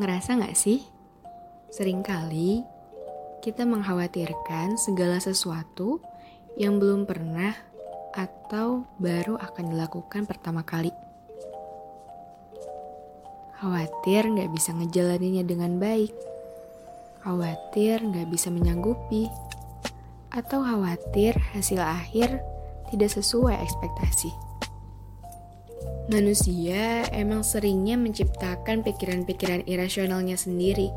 Ngerasa gak sih? Seringkali kita mengkhawatirkan segala sesuatu yang belum pernah atau baru akan dilakukan pertama kali. Khawatir gak bisa ngejalaninnya dengan baik. Khawatir gak bisa menyanggupi. Atau khawatir hasil akhir tidak sesuai ekspektasi. Manusia emang seringnya menciptakan pikiran-pikiran irasionalnya sendiri.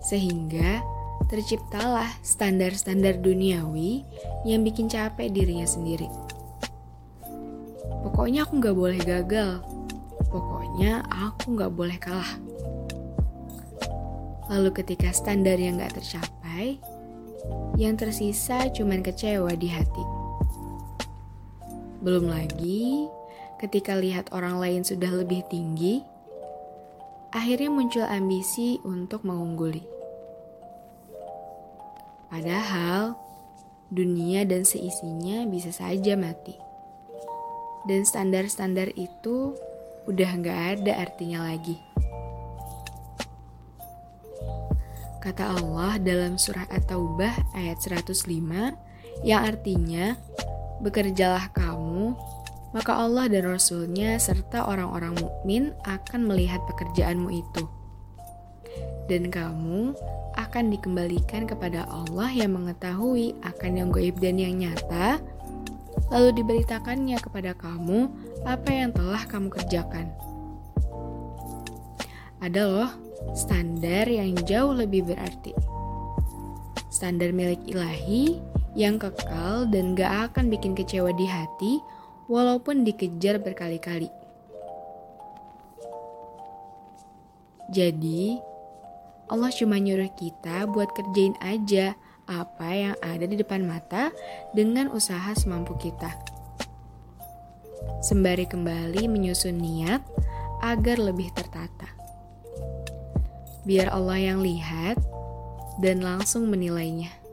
Sehingga terciptalah standar-standar duniawi yang bikin capek dirinya sendiri. Pokoknya aku gak boleh gagal. Pokoknya aku gak boleh kalah. Lalu ketika standar yang gak tercapai, yang tersisa cuman kecewa di hati. Belum lagi ketika lihat orang lain sudah lebih tinggi, akhirnya muncul ambisi untuk mengungguli. Padahal dunia dan seisinya bisa saja mati. Dan standar-standar itu udah gak ada artinya lagi. Kata Allah dalam surah At-Taubah ayat 105 yang artinya Bekerjalah kamu maka Allah dan Rasul-Nya serta orang-orang mukmin akan melihat pekerjaanmu itu. Dan kamu akan dikembalikan kepada Allah yang mengetahui akan yang goib dan yang nyata, lalu diberitakannya kepada kamu apa yang telah kamu kerjakan. Ada loh standar yang jauh lebih berarti. Standar milik ilahi yang kekal dan gak akan bikin kecewa di hati walaupun dikejar berkali-kali. Jadi, Allah cuma nyuruh kita buat kerjain aja apa yang ada di depan mata dengan usaha semampu kita. Sembari kembali menyusun niat agar lebih tertata. Biar Allah yang lihat dan langsung menilainya.